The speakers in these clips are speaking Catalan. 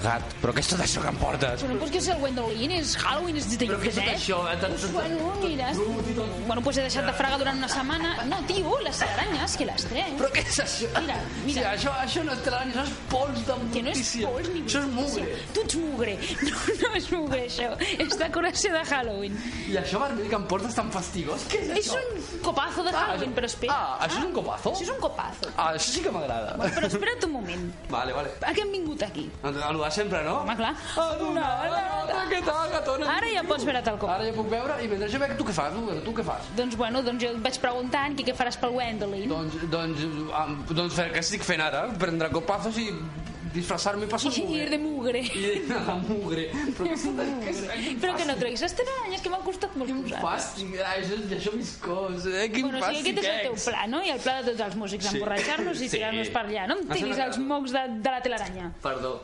drogat. Però què és tot això que em portes? Bueno, pues que és el Gwendolyn, és Halloween, és de Però què és tot això? Eh? Tant- tant- Bueno, mira, bueno, pues he deixat de fregar durant una setmana. No, tio, les aranyes, que les trec. Però què és això? Mira, Sí, mira. això, això no és telaraña, això és pols de Que no és mortícia. pols ni Això és mugre. Tu ets mugre. No, no és mugre, això. És decoració de Halloween. I això vermell que em portes tan fastigós? Què és És això? un copazo de Halloween, però espera. Ah, això és un copazo? Això és un copazo. Ah, això sí que m'agrada. Però espera't un moment. Vale, vale. A què hem vingut aquí? A lo de sempre, no? Home, clar. A donar la nota, què tal, gatona? Ara ja pots veure tal com. Ara ja puc veure, i mentre jo veig, tu què fas? Tu, tu què fas? Doncs bueno, doncs jo et vaig preguntant què, què faràs pel Gwendolyn. Doncs, doncs, doncs fer què estic fent ara? Prendre copazos i disfressar-me i passar I ir de mugre. I de la mugre. Però tot què és, quin Però que no treguis les telaranyes, que m'ha costat molt posar. fàstic, ai, això, això viscós, eh? Quin Bueno, fàstic aquest és el teu pla, no? I el pla de tots els músics, Sí. emborratxar-nos i Sí. tirar-nos per allà, no? Em tiris els que- mocs de, de la telaranya. Perdó.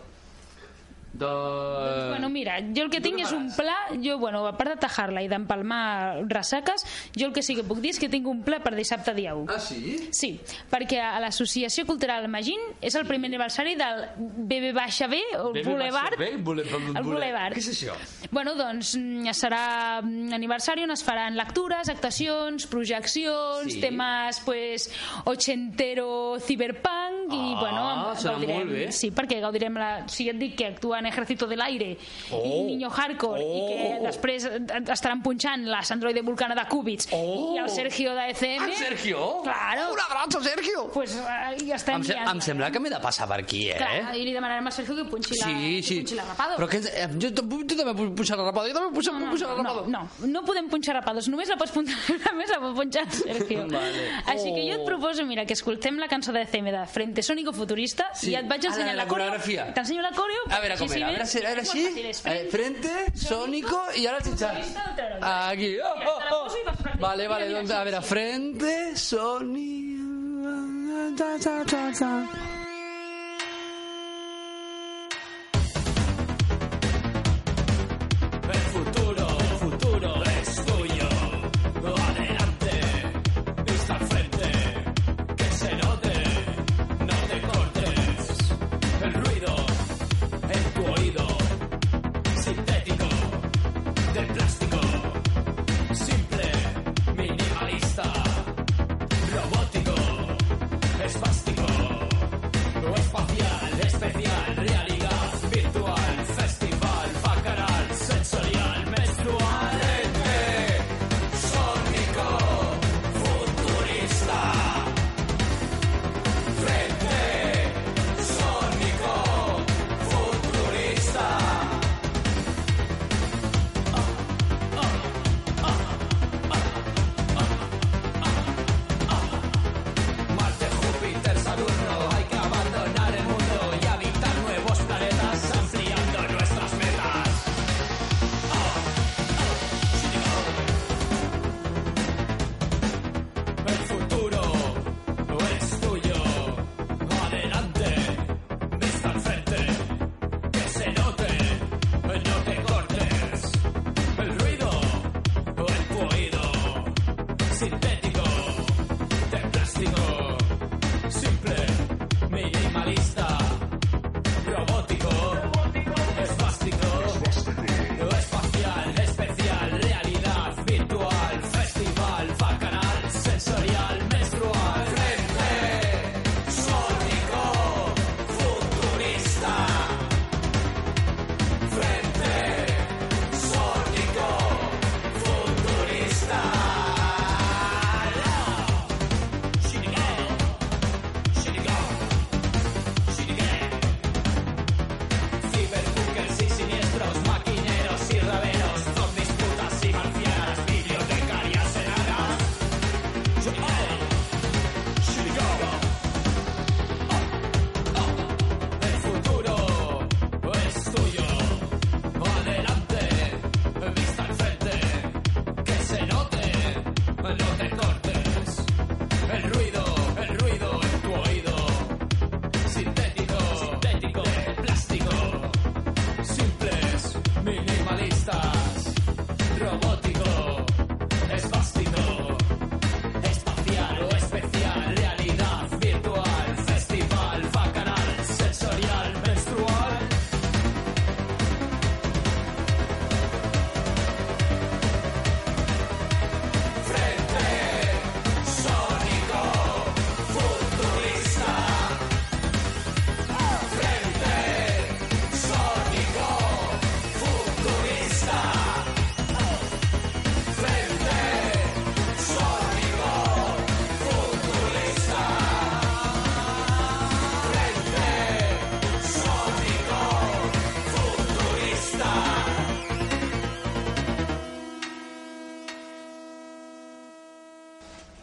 Doncs... Bueno, mira, jo el que tinc és un pla, jo, bueno, a part de tajar-la i d'empalmar ressaques, jo el que sí que puc dir és que tinc un pla per dissabte dia 1. Ah, sí? Sí, perquè a l'Associació Cultural Magín és el primer aniversari del BB baixa B, BB Boulevard. B, el Boulevard. Què és això? Bueno, doncs mm, serà mm, aniversari on es faran lectures, actuacions, projeccions, Sí. temes pues, ochentero ciberpunk i Ah, bueno, serà gaudirem. molt bé. Sí, perquè gaudirem la... Si et dic que actuen Ejército del Aire Oh. i Niño Hardcore i que Oh. després estaran punxant la Sandroide Vulcana de Cúbits Oh. i el Sergio de ECM... El Sergio? Claro. Un abrazo, Sergio! Pues eh, ja estem Em, se em sembla que m'he de passar per aquí, eh? Clar, i li demanarem a Sergio que punxi la, Sí, que sí. punxi la rapada. Però que, eh, jo, tu també puc punxar la rapada, jo també puc punxar, No, punxar la no, rapada. no, no, no podem punxar rapados, només la pots punxar, només la pot punxar Sergio. Vale. Així que jo et proposo, mira, que escoltem la cançó de CM de Frente Sónico Futurista Sí. i et vaig ensenyar la la, coreo. coreografia. T'ensenyo la coreo. A veure com Sí, sí, era, a ves? veure, si- a veure És així. molt fàcil, és Eh, frente, sónico i ara xitxar. Futurista, no treure-ho. Aquí. Oh, Mira, te la oh, poso i vas oh. practicant. Vale, vale, Mira, mira, doncs a sí, veure, sí. frente, sónico...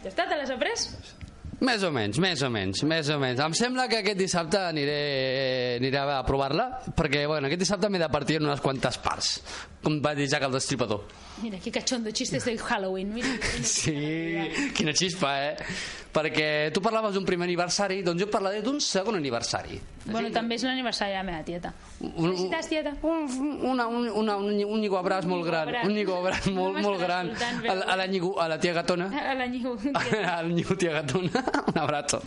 Ja està, te l'has après? Més o menys, més o menys, més o menys. Em sembla que aquest dissabte aniré, aniré a provar-la, perquè bueno, aquest dissabte m'he de partir en unes quantes parts, com va dir Jack el Destripador. Mira, qué cachondo, chistes de Halloween. Mira, mira. Sí, quina xispa, eh? Perquè tu parlaves d'un primer aniversari, doncs jo parlaré d'un segon aniversari. Bueno, també és l'aniversari de la meva tieta. Un, Felicitats, tieta. un, una, un, una, un, un lliguabràs molt gran, un lliguabràs molt, No molt gran a, la- a, la, a la tia gatona. A la Nyiu. a la tia gatona, un abrazo.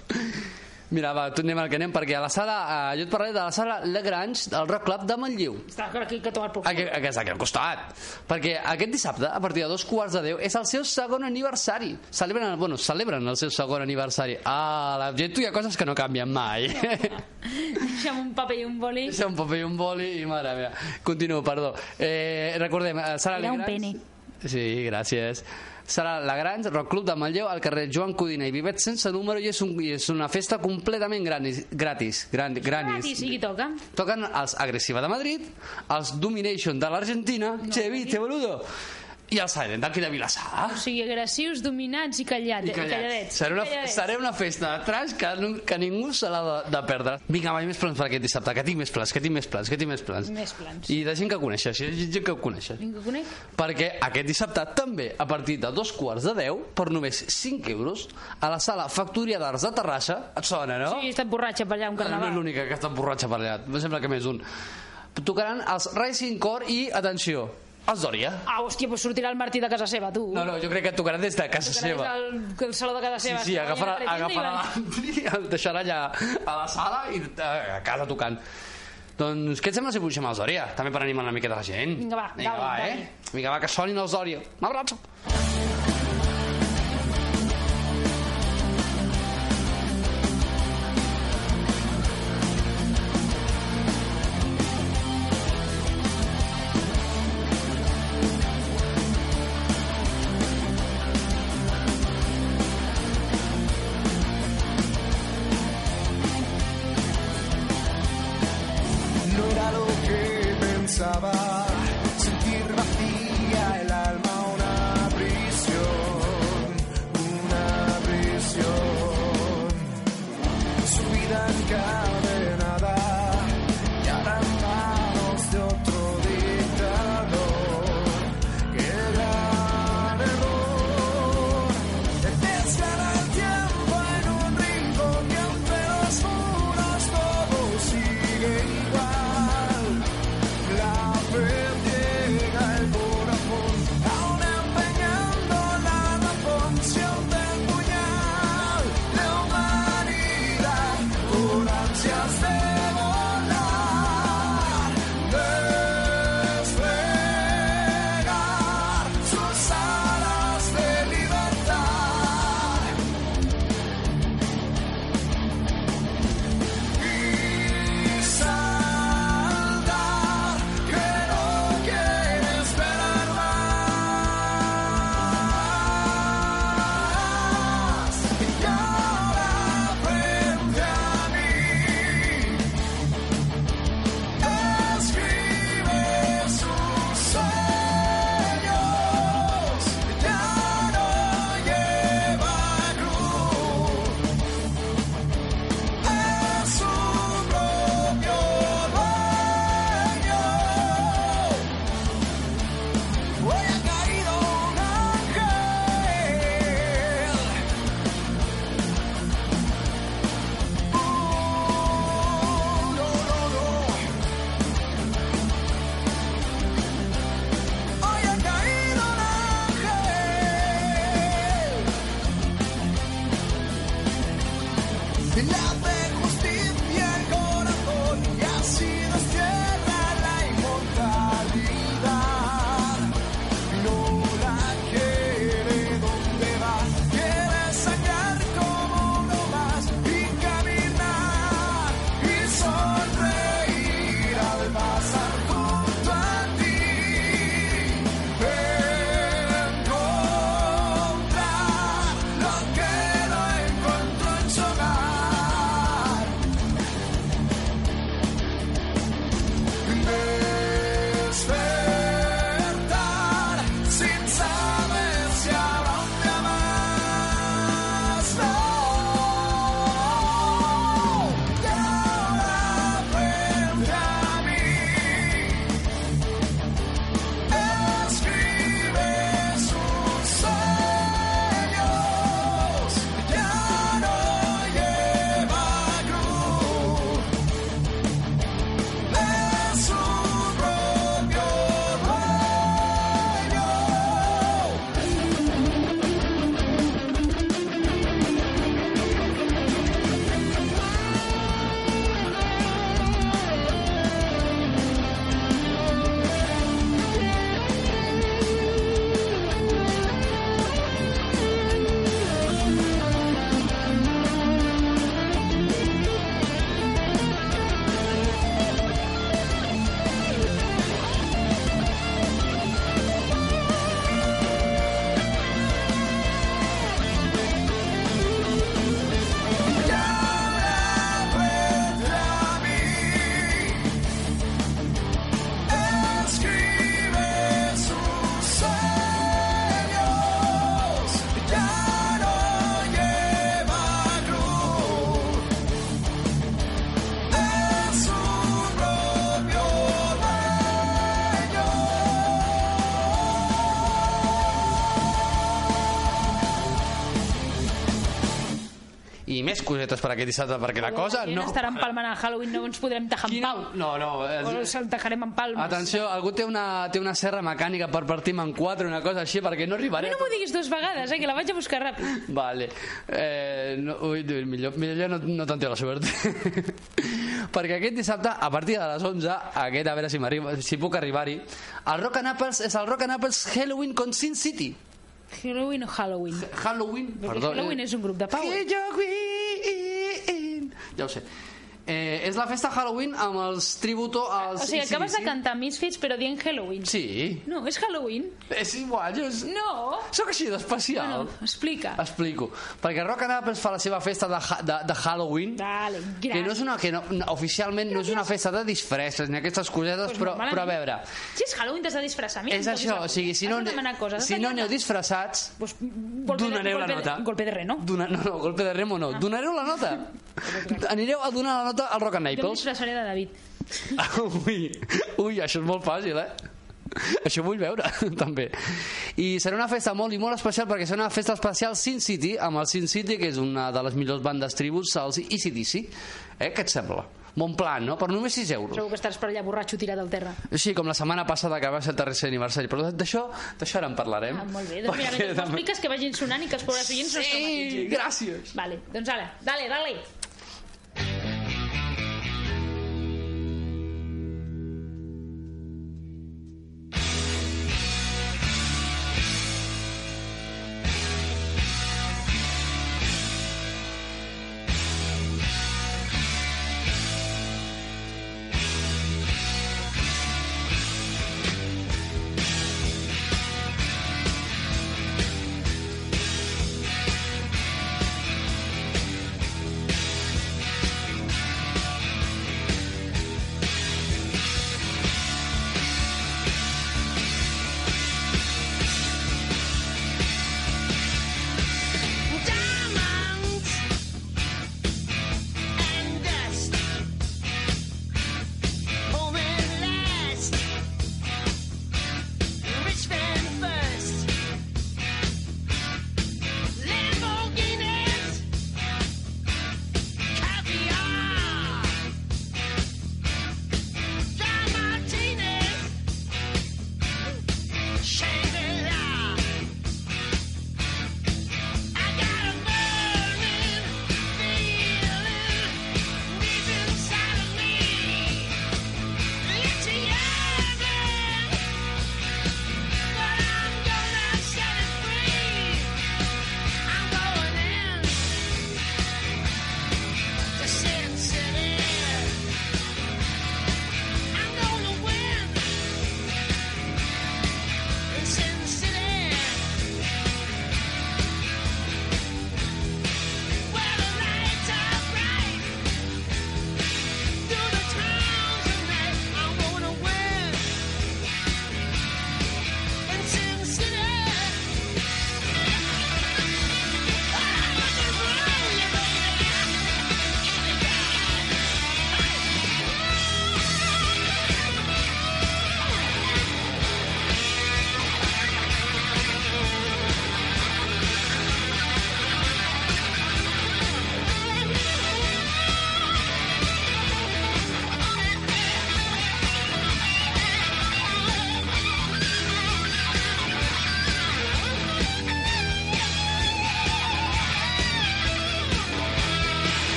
Mira, va, tu anem al que anem, perquè a la sala, eh, jo et parlaré de la sala Lagrange del Rock Club de Manlleu. Està aquí que tomar por Aquí, aquí, aquí al costat. Perquè aquest dissabte, a partir de dos quarts de deu, és el seu segon aniversari. Celebren, el- bueno, celebren el seu segon aniversari. Ah, la gent, hi ha coses que no canvien mai. Deixa'm un paper i un boli. Deixa un paper i un boli i mare meva. Continuo, perdó. Eh, recordem, eh, Era un Legrand... pene. Sí, gràcies. Serà la Grans Rock Club de Manlleu al carrer Joan Codina i Vivet sense número i és, un, i és una festa completament granis, gratis, gran, granis. Gratis, i qui toca? Toquen els Agressiva de Madrid, els Domination de l'Argentina, no, Che Vite, boludo, i el Silent d'aquí de Vilassar. O sigui, agressius, dominats i, callat, I callats. calladets. Serà una, Calladets. serà una festa de trash que, que ningú se l'ha de, de perdre. Vinga, mai més plans per aquest dissabte, que tinc més plans, que tinc més plans, que tinc més plans. Més plans. I de gent que coneixes, i gent que coneixes. Ningú conec? Perquè aquest dissabte també, a partir de dos quarts de deu, per només 5 euros, a la sala Factoria d'Arts de Terrassa, et sona, no? Sí, he estat borratxa per allà un no és carnaval. l'única que està borratxa per allà, em sembla que més un. Tocaran els Racing Core i, atenció, els Dòria. Ah, hòstia, pues sortirà el Martí de casa seva, tu. No, no, jo crec que tocaran des de casa Tocarà seva. des del- el saló de casa Sí, seva. sí, agafarà, la agafarà i l'ampli, el deixarà allà a la sala i eh, a casa tocant. Doncs què et sembla si puixem els Dòria? També per animar una miqueta la gent. Vinga, va, Vinga, dale, va, dale. eh? Vinga, va, que sonin els Dòria. Un abraço. Cosetes per aquest dissabte, perquè la cosa no... estarà empalmant el Halloween, no ens podrem tajar en Quina- pau. No, no. O és- ens el tajarem en palmes. Atenció, algú té una, té una serra mecànica per partir-me en quatre, una cosa així, perquè no A arribaré... no m'ho diguis dues vegades, eh, que la vaig a buscar ràpid. Vale. Eh, no, ui, millor, millor no, no tanteo la sort. perquè aquest dissabte, a partir de les 11, aquest, a veure si, si puc arribar-hi, el Rock and Apples és el Rock and Apples Halloween con Sin City. Halloween o Halloween? Halloween, Perquè perdó. Halloween és un grup de pau. Halloween. Ja ho sé. Eh, és la festa Halloween amb els tributo als... O sigui, acabes de AC/DC. cantar Misfits però dient Halloween. Sí. No, és Halloween. És igual, jo... és- No. Sóc així d'especial. Bueno, explica. Explico. Perquè Rock and Apples fa la seva festa de, ha- de, de Halloween Dale, que no és gràcies. una, que no, no, oficialment no és una festa de disfresses ni aquestes cosetes, Pues però, però a veure, Si és Halloween t'has de disfressar. Mira, és això, o sigui, si no, de coses. si de no aneu disfressats, Pues, donareu de, la nota. De, golpe de reno. Dona, no, no, golpe de remo Ah. no. Donareu la nota. Anireu a donar la nota al Rock and Jo em Naples. disfressaré de David. Ui, ui, això és molt fàcil, eh? Això vull veure, també. I serà una festa molt i molt especial perquè serà una festa especial Sin City, amb el Sin City, que és una de les millors bandes tribus, els ECDC. Eh? Què et sembla? Bon plan, no? Per només 6 euros. Segur que estaràs per allà borratxo tirat al terra. Sí, com la setmana passada que va ser el tercer aniversari. Però d'això d'això ara en parlarem. Ah, molt bé. Doncs mira, mentre m'expliques que vagin sonant i que els pobres oients no es Sí, gràcies. Vale, doncs ara, dale, dale.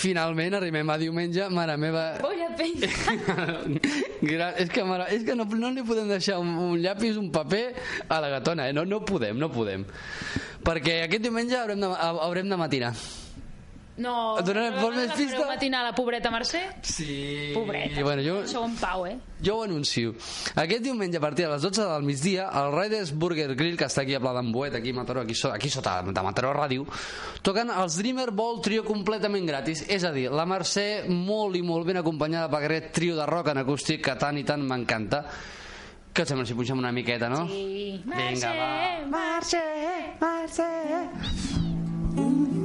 Finalment arribem a diumenge, mare meva... Penya. Gra- és que, mare, és que no, no li podem deixar un, un llapis, un paper a la gatona, eh? no, no podem, no podem. Perquè aquest diumenge haurem de, haurem de matinar. No, Et donaré- vols més la fareu pista? matinar la pobreta Mercè? Sí. Pobreta. Bueno, jo, Sou en pau, eh? jo ho anuncio. Aquest diumenge a partir de les 12 del migdia, el Riders Burger Grill, que està aquí a Pla d'Embuet, aquí a Mataró, aquí, so, aquí sota de Mataró Ràdio, toquen els Dreamer Ball Trio completament gratis. És a dir, la Mercè molt i molt ben acompanyada per aquest trio de rock en acústic que tant i tant m'encanta. Què et sembla si punxem una miqueta, no? Sí. Vinga, va. Mercè, Mercè, Mercè. Never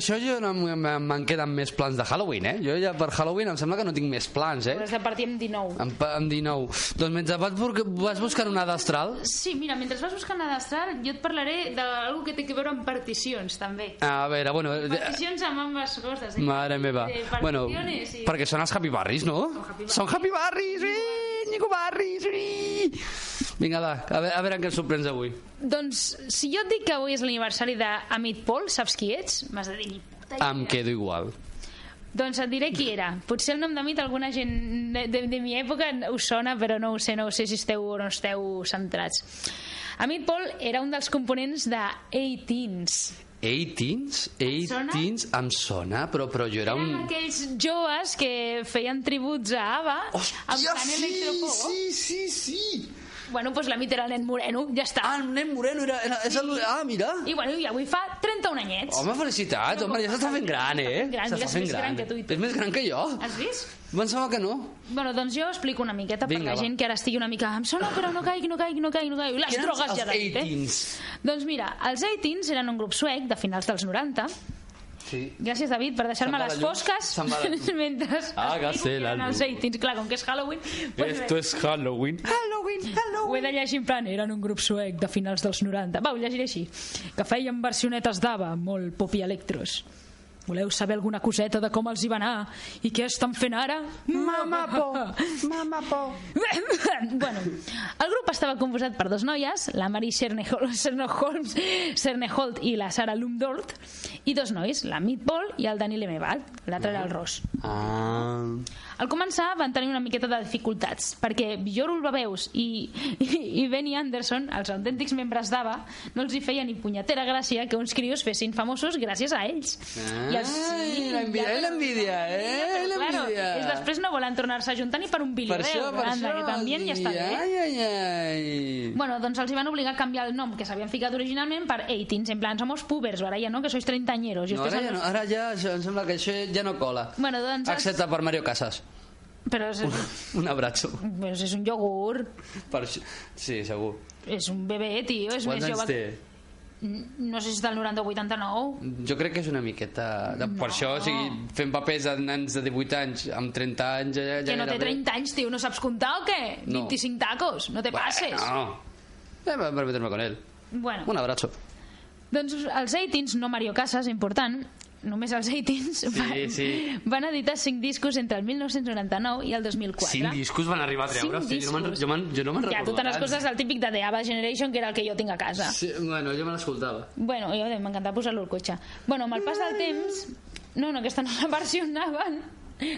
això, jo no me'n queden més plans de Halloween, eh? Jo ja per Halloween em sembla que no tinc més plans, eh? Has de partir amb 19. Amb, amb 19. Doncs mentre vas, vas buscant una d'astral... Sí, mira, mentre vas buscant la d'astral, jo et parlaré d'algú que té a veure amb particions, també. A veure, bueno... eh, Particions amb ambes coses. Eh? Mare meva. Bueno, i... perquè són els Happy Barris, no? Happy Barris. Són Happy Barris, sí! Nico Barris, sí! Vinga, va, a veure, a veure en què ens sorprens avui. Doncs, si jo et dic que avui és l'aniversari d'Amit Paul, saps qui ets? M'has de dir. Em quedo igual. Doncs et diré qui era. Potser el nom de mit alguna gent de, de, de mi època us sona, però no ho sé, no ho sé si esteu o no esteu centrats. Amit Paul era un dels components de A-Teens. 18s? sona? 18s em sona, però, però jo era Eren un... aquells joves que feien tributs a ABBA amb Hòstia, tant sí, sí, sí, sí. Bueno, doncs l'Amit era el nen moreno, ja està. Ah, el nen moreno era... era és el... Ah, mira. I, bueno, i avui fa 31 anyets. Home, felicitats, home, ja s'està fent gran, eh? Gran, mira, és fent més gran que tu i tu. És més gran que jo. Has vist? Pensava que no. Bueno, doncs jo explico una miqueta per Vinga, la va. gent que ara estigui una mica em sona però no caigui, no caigui, no caigui, no caigui. Les drogues ja dit, eh? 18s? Doncs mira, els 18s eren un grup suec de finals dels 90. Sí. Gràcies, David, per deixar-me les llum. fosques la mentre la eren els. 18s. Clar, com que és Halloween... Pues Esto es Halloween. Halloween, Halloween. Ho he de llegir en plan, eren un grup suec de finals dels 90. Va, ho llegiré així. Que feien versionetes d'Ava, molt pop i electros. Voleu saber alguna coseta de com els hi va anar i què estan fent ara? Mama por, mama por. bueno, el grup estava composat per dos noies, la Mary Cherneholt i la Sara Lumdort, i dos nois, la Meatball i el Dani Lemebal, l'altre era el Ross. Ah... Al començar van tenir una miqueta de dificultats, perquè Björn Ulvaeus i, i, i Benny Anderson, els autèntics membres d'ABBA, no els hi feia ni punyetera gràcia que uns crios fessin famosos gràcies a ells. I els, Ai, la envidia, ja, la envidia, eh? La claro, és després no volen tornar-se a juntar ni per un Per bilio això, per anda, això. que també ja està bé. Ai, ai, ai. Bueno, doncs els hi van obligar a canviar el nom que s'havien ficat originalment per 18, en plan, somos pubers, ara ja no, que sois treintañeros. I No, ara ja, no, ara ja em sembla que això ja no cola. Bueno, doncs... els- Excepte per Mario Casas. Però és, Un abraço. pues és un iogurt, Per això... Sí, segur. és un bebè, tio, és Quants més anys jove... té? No sé si és del 90 o 89. Jo crec que és una miqueta... De, Per això, o sigui, fent papers de nens de 18 anys amb 30 anys... Ja, ja que no té gairebé- 30 anys, tio, no saps comptar o què? No. 25 tacos, no te passes. Bueno, eh, per meterme con él. Bueno, Un abrazo. doncs els 18 no Mario Casas, important, només els 18 van, sí. van editar 5 discos entre el 1999 i el 2004. Cinc discos van arribar a treure? Hosti, jo jo, jo no me'n Ja, recordo totes les coses del típic de The Ava Generation, que era el que jo tinc a casa. Sí, bueno, jo me l'escoltava. Bueno, jo m'encanta posar-lo al cotxe. Bueno, amb el pas del temps... No, no, aquesta no la versionaven.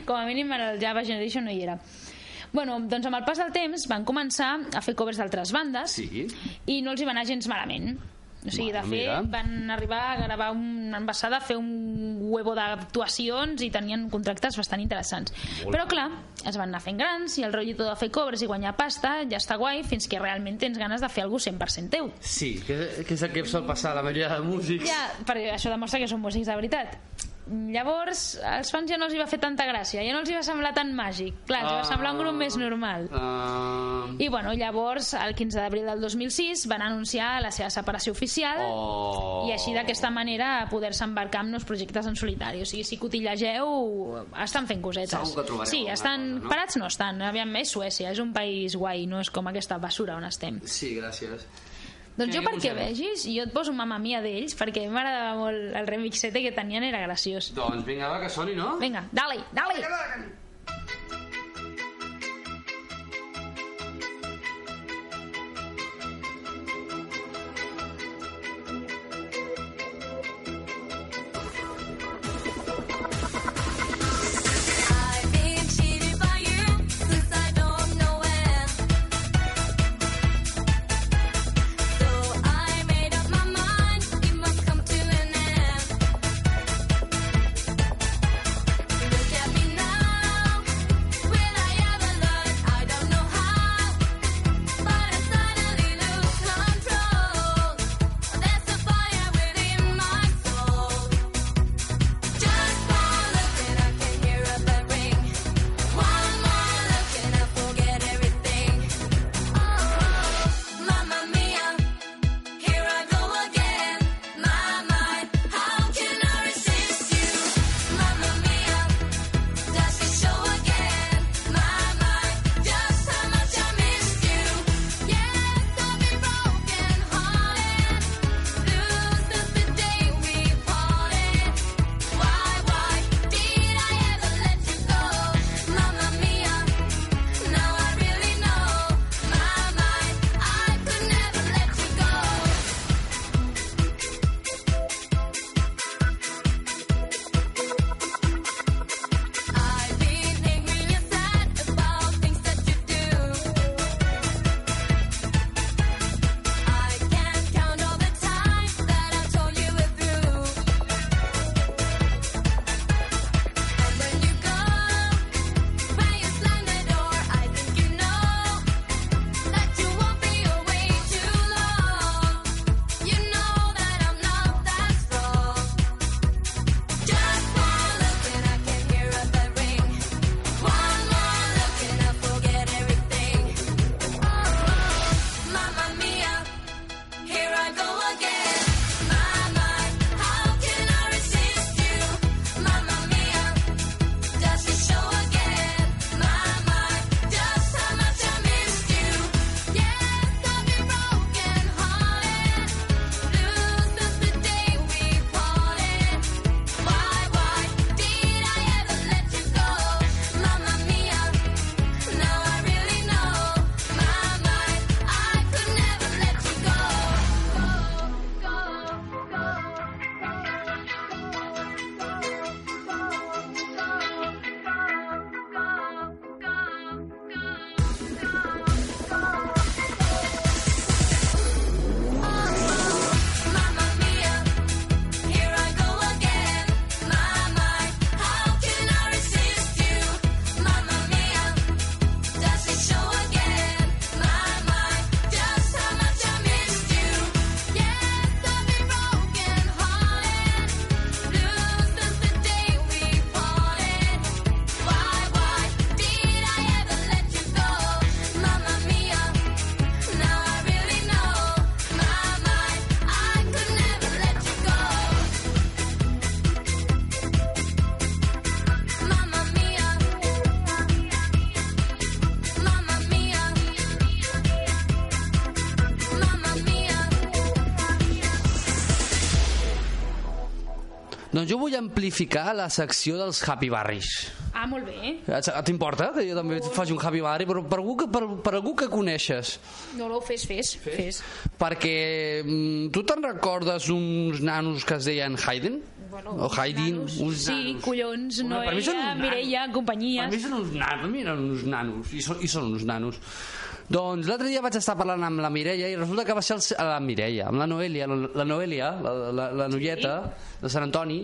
Com a mínim el Java Generation no hi era. Bueno, doncs amb el pas del temps van començar a fer covers d'altres bandes Sí. i no els hi va anar gens malament. O sigui, Bueno, de fet, mira. van arribar a gravar una ambassada, a fer un huevo d'actuacions i tenien contractes bastant interessants. Però clar, es van anar fent grans i el rotllito de fer covers i guanyar pasta ja està guai fins que realment tens ganes de fer alguna 100% teu. Sí, que, que és el que sol passar a la majoria de músics. Ja, perquè això demostra que són músics de veritat. Llavors, als fans ja no els hi va fer tanta gràcia, ja no els hi va semblar tan màgic. Clar, els hi va semblar un grup més normal. Uh, I bueno, llavors, el 15 d'abril del 2006 van anunciar la seva separació oficial oh. i així d'aquesta manera poder-se embarcar en nous projectes en solitari. O sigui, si cotillegeu, estan fent cosetes. Segur que trobareu sí, estan cosa, no? parats no estan. Aviam, és Suècia, és un país guai, no és com aquesta basura on estem. Sí, gràcies. Doncs jo què perquè vegis, jo et poso Mamma Mia d'ells perquè m'agradava molt el remixete que tenien, era graciós. Doncs vinga, va, que soni, no? Vinga, dale, dale! I've amplificar la secció dels happy barris. Ah, molt bé. T'importa que jo també faci un happy barri per, per, algú que, per, per algú que coneixes? No, no, fes, fes, fes. Perquè mm, tu te'n recordes uns nanos que es deien Hayden? Bueno, o Haydn? nanos. Uns Sí, nanos. collons, Home, per mi són Noelia, uns Mireia, nanos. companyia. Per mi són uns nanos, per mi eren uns nanos, i són, i són uns nanos. Doncs l'altre dia vaig estar parlant amb la Mireia i resulta que va ser el, la Mireia, amb la Noelia, la, la Noelia, la, la, la noieta de Sant Antoni,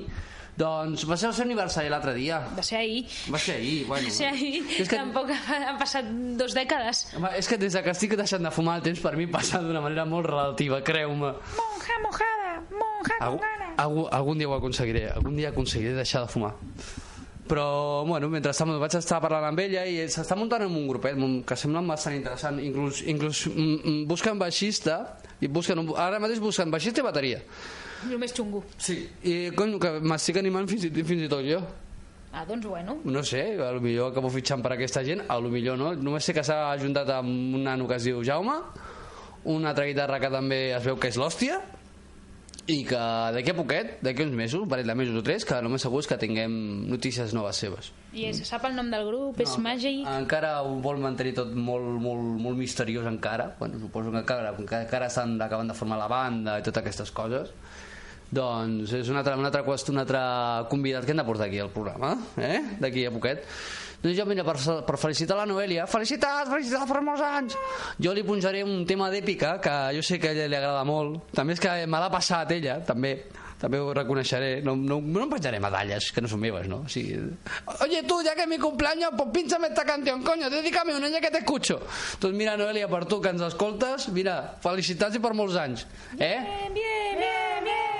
doncs va ser el seu aniversari l'altre dia. Va ser ahir. Va ser ahir, bueno. Va ser ahir. És que, Tampoc han passat dos dècades. home, és que des de que estic deixant de fumar el temps per mi passa d'una manera molt relativa, creu-me. Monja mojada, monja Algú, algú, algun dia ho aconseguiré, algun dia aconseguiré deixar de fumar. Però, bueno, mentre vaig estar parlant amb ella i s'està muntant en un grupet que sembla bastant interessant. Inclús, inclús mm, mm, busquen baixista, i busquen, un- ara mateix busquen baixista i bateria. El més xungo. Sí. I, cony, que m'estic animant fins i, fins i tot jo. Ah, doncs bueno. No sé, a lo millor acabo fitxant per aquesta gent, a lo millor no. Només sé que s'ha ajuntat amb un nano que es diu Jaume, una altra guitarra que també es veu que és l'hòstia, i que d'aquí a poquet, d'aquí uns mesos, un parell de mesos o tres, que només segur és que tinguem notícies noves seves. I es sap el nom del grup, és màgic. Encara ho vol mantenir tot molt, molt, molt misteriós encara. Bueno, suposo que encara, encara estan acabant de formar la banda i totes aquestes coses. Doncs és un altre, un altre, qüest- un altre convidat que hem de portar aquí al programa, eh? d'aquí a poquet. Doncs jo, mira, per, per felicitar la Noelia, felicitats, felicitats per molts anys, jo li punjaré un tema d'èpica que jo sé que a ella li agrada molt. També és que me l'ha passat ella, també, també ho reconeixeré. No, no, no em penjaré medalles, que no són meves, no? O sigui, Oye, tú, ya que es mi cumpleaños, pues pínchame esta canción, coño, dedícame una ya que te escucho. Doncs mira, Noelia, per tu que ens escoltes, mira, felicitats i per molts anys. Eh? Bien, bien, bien, bien.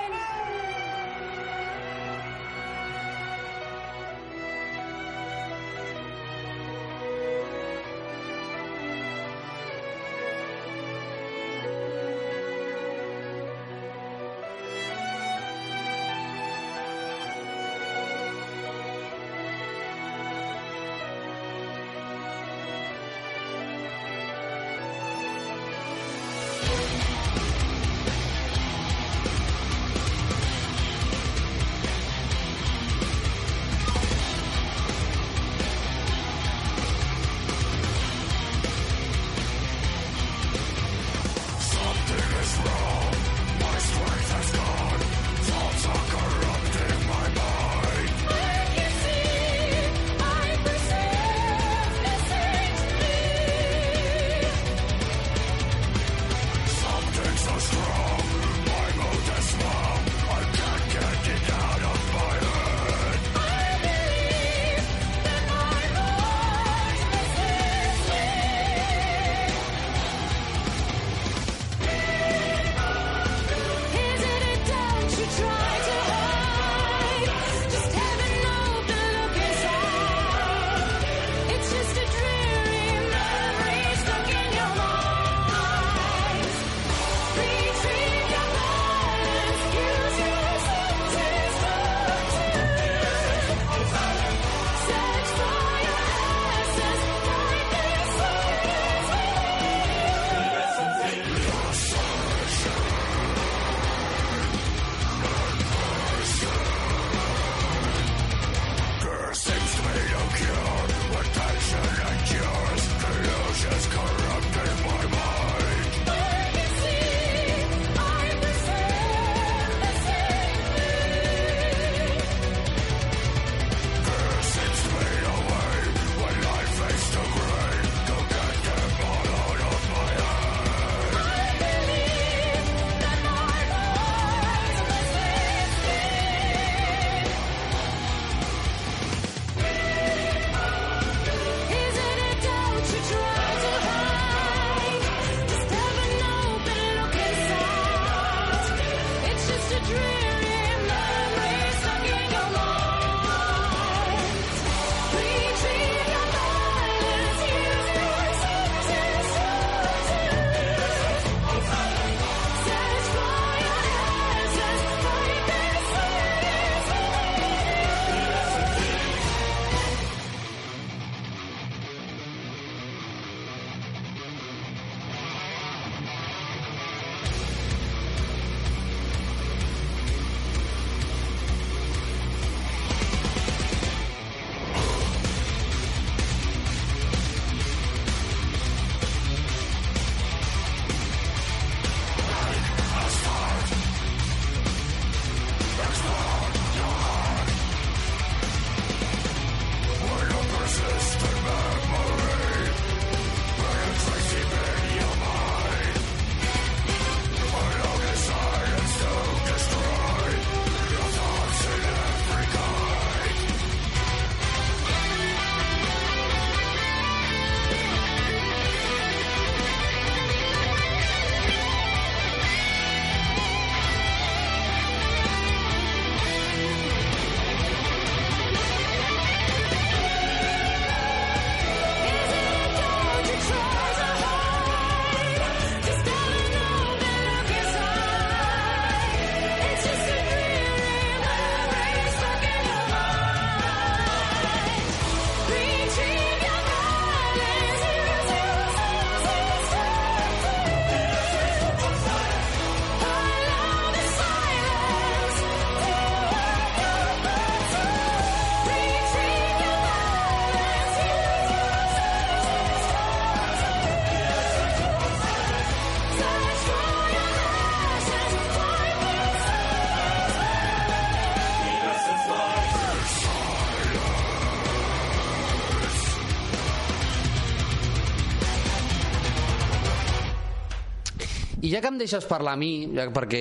I ja que em deixes parlar a mi, ja, perquè,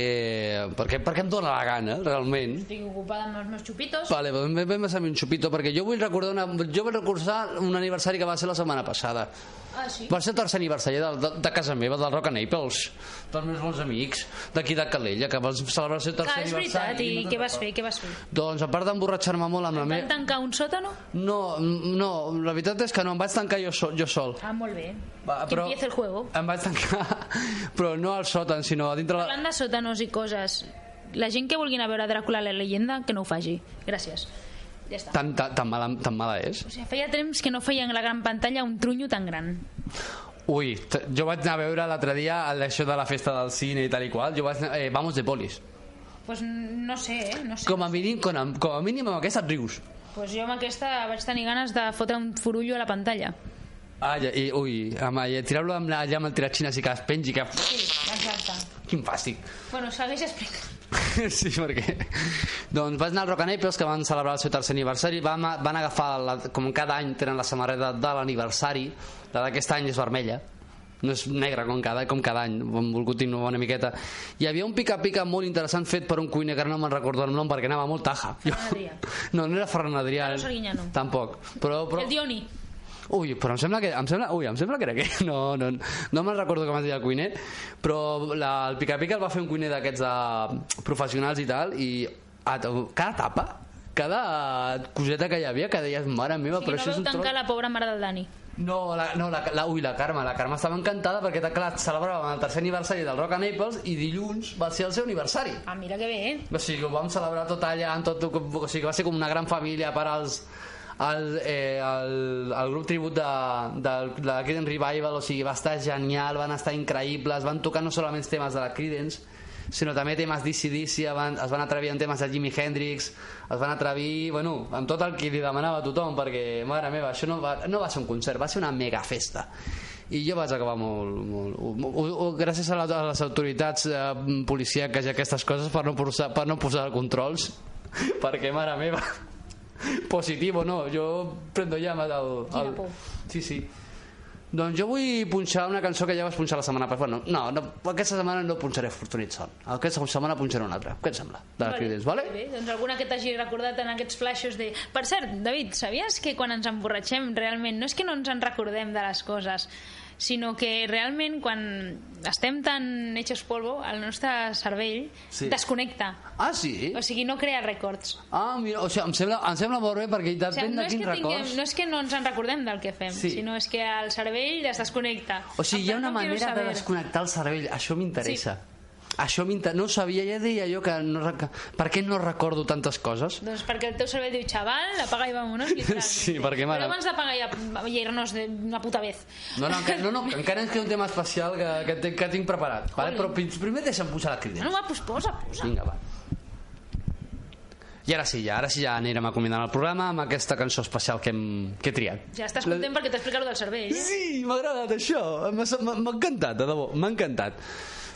perquè, perquè em dóna la gana, realment, Estic ocupada amb els meus xupitos. Vale, vam vam passar un xupito perquè jo vull recordar una, jo vull recordar un aniversari que va ser la setmana passada. Ah, sí? Va ser el tercer aniversari de, de, de casa meva, del Rock and Naples, dels meus bons amics d'aquí de Calella, que van celebrar el seu tercer Ah, és aniversari. veritat, i no te'n què vas fer, què vas fer? Doncs a part d'emborratxar-me molt amb la Van meva... tancar un sòtano? No, no, la veritat és que no, em vaig tancar jo sol. Jo sol. Ah, molt bé. Va, Que empiece el juego. Em vaig tancar, però no al sòtan, sinó a dintre... La... Parlant de sòtanos i coses, la gent que vulguin a veure Dràcula la leyenda, que no ho faci. Gràcies. Ja està. Tan, tan, tan, mala, tan mala és? O sigui, feia temps que no feien la gran pantalla un trunyo tan gran. Ui, jo vaig anar a veure l'altre dia el d'això de la festa del cine i tal i qual. Jo vaig anar, eh, Vamos de polis. Pues no sé, eh? No sé. Com a mínim, com a, com a mínim amb aquesta et rius. Pues jo amb aquesta vaig tenir ganes de fotre un furullo a la pantalla. Ah, ja, i, ui, amb, i tirar-lo amb, la- allà amb el tiratxines i que es pengi, que... Sí, exacte. Quin fàstic. Bueno, segueix explicant. sí, perquè... Doncs vaig anar al Rock and Naples, que van celebrar el seu tercer aniversari, van, van agafar, la, com cada any tenen la samarreta de l'aniversari, la d'aquest any és vermella, no és negra com cada, com cada any, hem volgut innovar una miqueta. Hi havia un pica-pica molt interessant fet per un cuiner que ara no me'n recordo el nom perquè anava molt taja. Adrià. No, no era Ferran Adrià. Carlos Arguiñano. Tampoc. Però, però... El Dioni. Ui, però em sembla que, em sembla, ui, em sembla que era aquell. No, no, no me'n recordo com es deia el cuiner, però la, el pica-pica el va fer un cuiner d'aquests de professionals i tal, i a, cada tapa, cada coseta que hi havia, que deies, mare meva, I però no això és un tancar la pobra mare del Dani. No, la, no la, la, ui, la Carme, la Carme estava encantada perquè clar, celebràvem el tercer aniversari del Rock and Naples i dilluns va ser el seu aniversari. Ah, mira que bé, eh? O sigui, ho vam celebrar tot allà, tot, o sigui, va ser com una gran família per als el, eh, el, el grup tribut de, de, de la Creedence Revival, o sigui, va estar genial, van estar increïbles, van tocar no solament temes de la Creedence, sinó també temes d'ICDC, van, es van atrevir en temes de Jimi Hendrix, es van atrevir, bueno, amb tot el que li demanava a tothom, perquè, mare meva, això no va, no va ser un concert, va ser una mega festa. I jo vaig acabar molt, molt, molt, molt gràcies a, la, a les autoritats eh, policíaques i aquestes coses per no posar, per no posar controls perquè mare meva positivo no, jo prendo llamas al, al... sí, sí doncs jo vull punxar una cançó que ja vas punxar la setmana passada. Bueno, no, no, aquesta setmana no punxaré Fortunit Son. Aquesta setmana punxaré una altra. Què et sembla? De la Creedence, vale? Bé, doncs alguna que t'hagi recordat en aquests flashes de... Per cert, David, sabies que quan ens emborratxem realment no és que no ens en recordem de les coses, sinó que realment quan estem tan hechos polvo, el nostre cervell Sí. desconnecta. Ah, sí? O sigui, no crea records. Ah, mira, o sigui, em sembla, em sembla molt bé perquè O depèn sigui, no, de és quins que tinguem, records... no és que no ens en recordem del que fem, Sí. sinó és que el cervell es desconnecta. O sigui, hi ha una manera de desconnectar el cervell. Això m'interessa. Això. No sabia, ja deia jo que no... Per què no recordo tantes coses? Doncs perquè el teu cervell diu, xaval, apaga i vámonos. literalment. Sí, perquè, mare- Però abans d'apagar i, i irnos de una puta vez. No, no, encara, no, no, encara ens queda un tema especial que, que, tinc- que tinc preparat. Vale? Però pri- primer deixa'm posar la crida. No, no, va, pues posa, posa. Vinga, va. I ara sí, ja, ara sí ja anirem acomiadant el programa amb aquesta cançó especial que hem, que he triat. Ja estàs content perquè t'explica lo del cervell, eh? Sí, m'ha agradat això. M'ha encantat, de debò, m'ha encantat.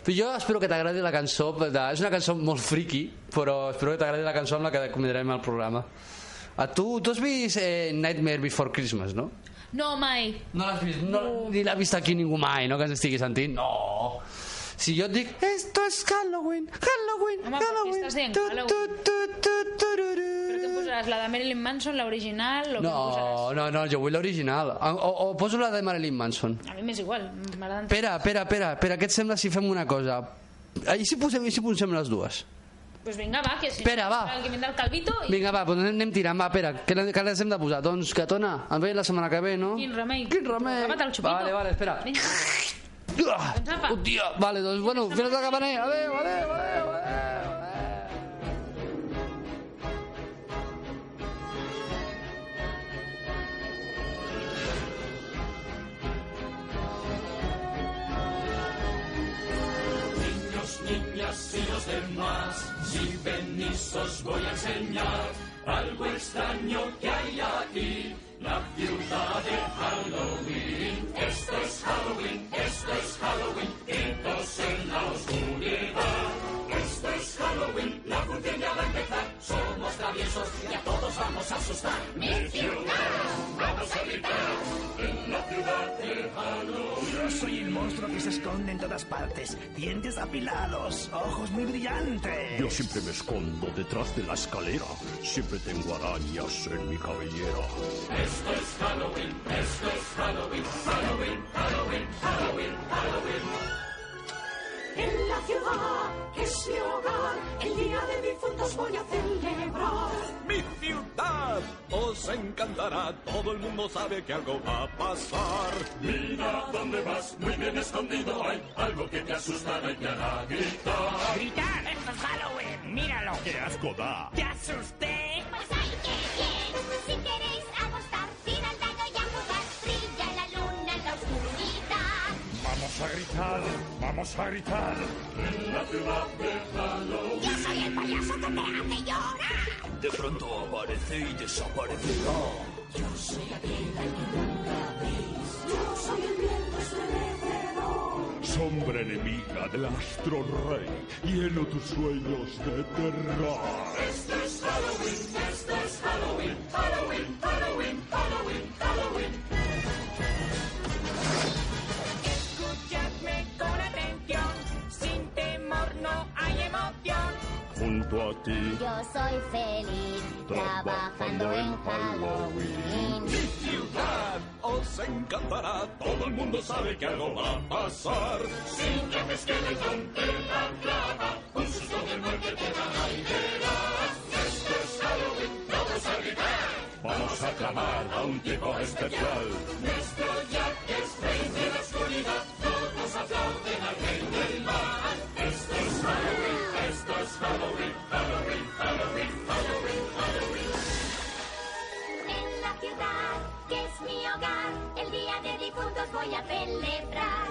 Però jo espero que t'agradi la cançó. De... És una cançó molt friki, però espero que t'agradi la cançó amb la que acomiadarem el programa. A tu, tu has vist eh, Nightmare Before Christmas, no? No, mai. No l'has vist, no, ni l'ha vist aquí ningú mai, no que ens estigui sentint? No. Si jo et dic, esto es Halloween, Halloween, Home, Halloween. estàs dient tu, Halloween? tu, tu, tu, tururú. Però què posaràs? La de Marilyn Manson, l'original, No, no, no, jo vull l'original. O, o, o poso la de Marilyn Manson. A mi m'és igual. Espera, espera, espera, espera, què et sembla si fem una cosa? Ah, I si posem, i si posem les dues? Pues vinga, va, que si Espera, va. El que vindrà el Calvito i... Vinga, va, doncs anem, tirant, va, espera, què, le- què les hem de posar? Doncs, Catona, ens veiem la setmana que ve, no? Quin remei. Quin remei? Agafa't el xupito. Vale, vale, espera. Vinga. Ah, Doncs apa. Hòstia, vale, doncs, bueno, fins la campaner. Adéu, adéu, adéu, adéu. Los demás, si venís os voy a enseñar algo extraño que hay aquí, la ciudad de Halloween. Esto es Halloween, esto es Halloween, gritos en la oscuridad. Halloween, la función ya va a empezar, somos traviesos y a todos vamos a asustar. Mi ciudad, vamos a gritar, en la Yo soy el monstruo que se esconde en todas partes. Dientes apilados, ojos muy brillantes. Yo siempre me escondo detrás de la escalera. Siempre tengo arañas en mi cabellera. Esto es Halloween, esto es Halloween, Halloween, Halloween, Halloween, Halloween. En la ciudad que es mi hogar, el día de difuntos voy a celebrar. Mi ciudad os encantará. Todo el mundo sabe que algo va a pasar. Mira dónde vas, muy bien escondido hay algo que te asustará y te hará gritar. ¡Gritar! ¡Esto es Halloween! ¡Míralo! ¡Qué asco da! ¡Te asusté! Pues hay que bien. A gritar, vamos a gritar. En la ciudad de Halloween. Yo soy el payaso que te hace llorar. De pronto aparece y desaparecerá. Yo soy el viento estremecedor. Sombra enemiga del astro rey. Lleno tus sueños de terror. Esto es Halloween, esto es Halloween, Halloween, Halloween, Halloween, Halloween. Ti, Yo soy feliz trabajando en Halloween. Ciudad os encantará. Todo el mundo sabe que algo va a pasar. Sin que esqueleton te la clava, un susto de muerte te dará y verás. Esto es Halloween, vamos a gritar. vamos a clamar a un tipo especial. Nuestro Jack es rey de la oscuridad, Halloween, Halloween, Halloween, Halloween, Halloween. En la ciudad que es mi hogar, el día de difuntos voy a celebrar.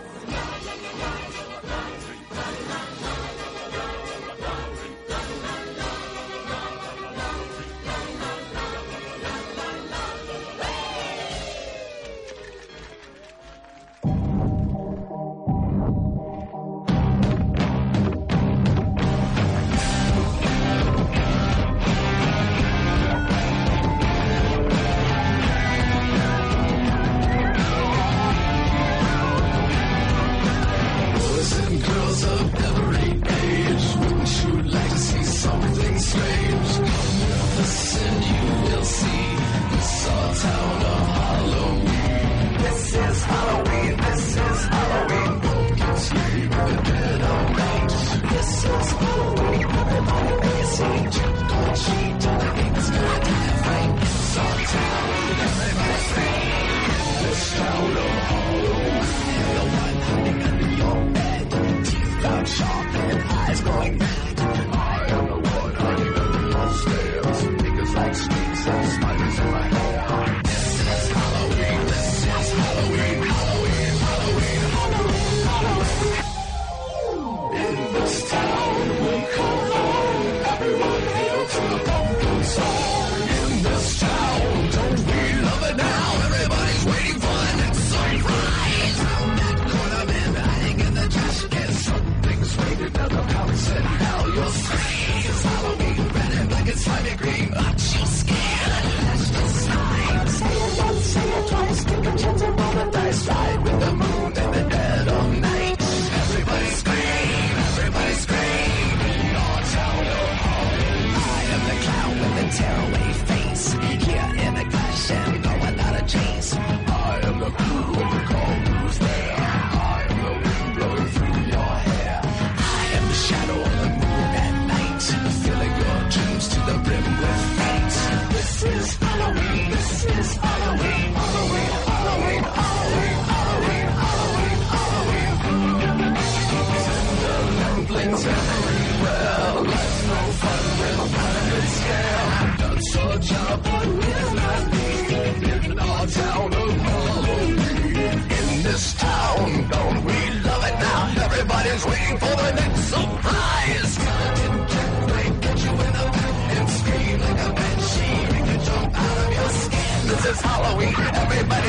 Is Halloween. Everybody's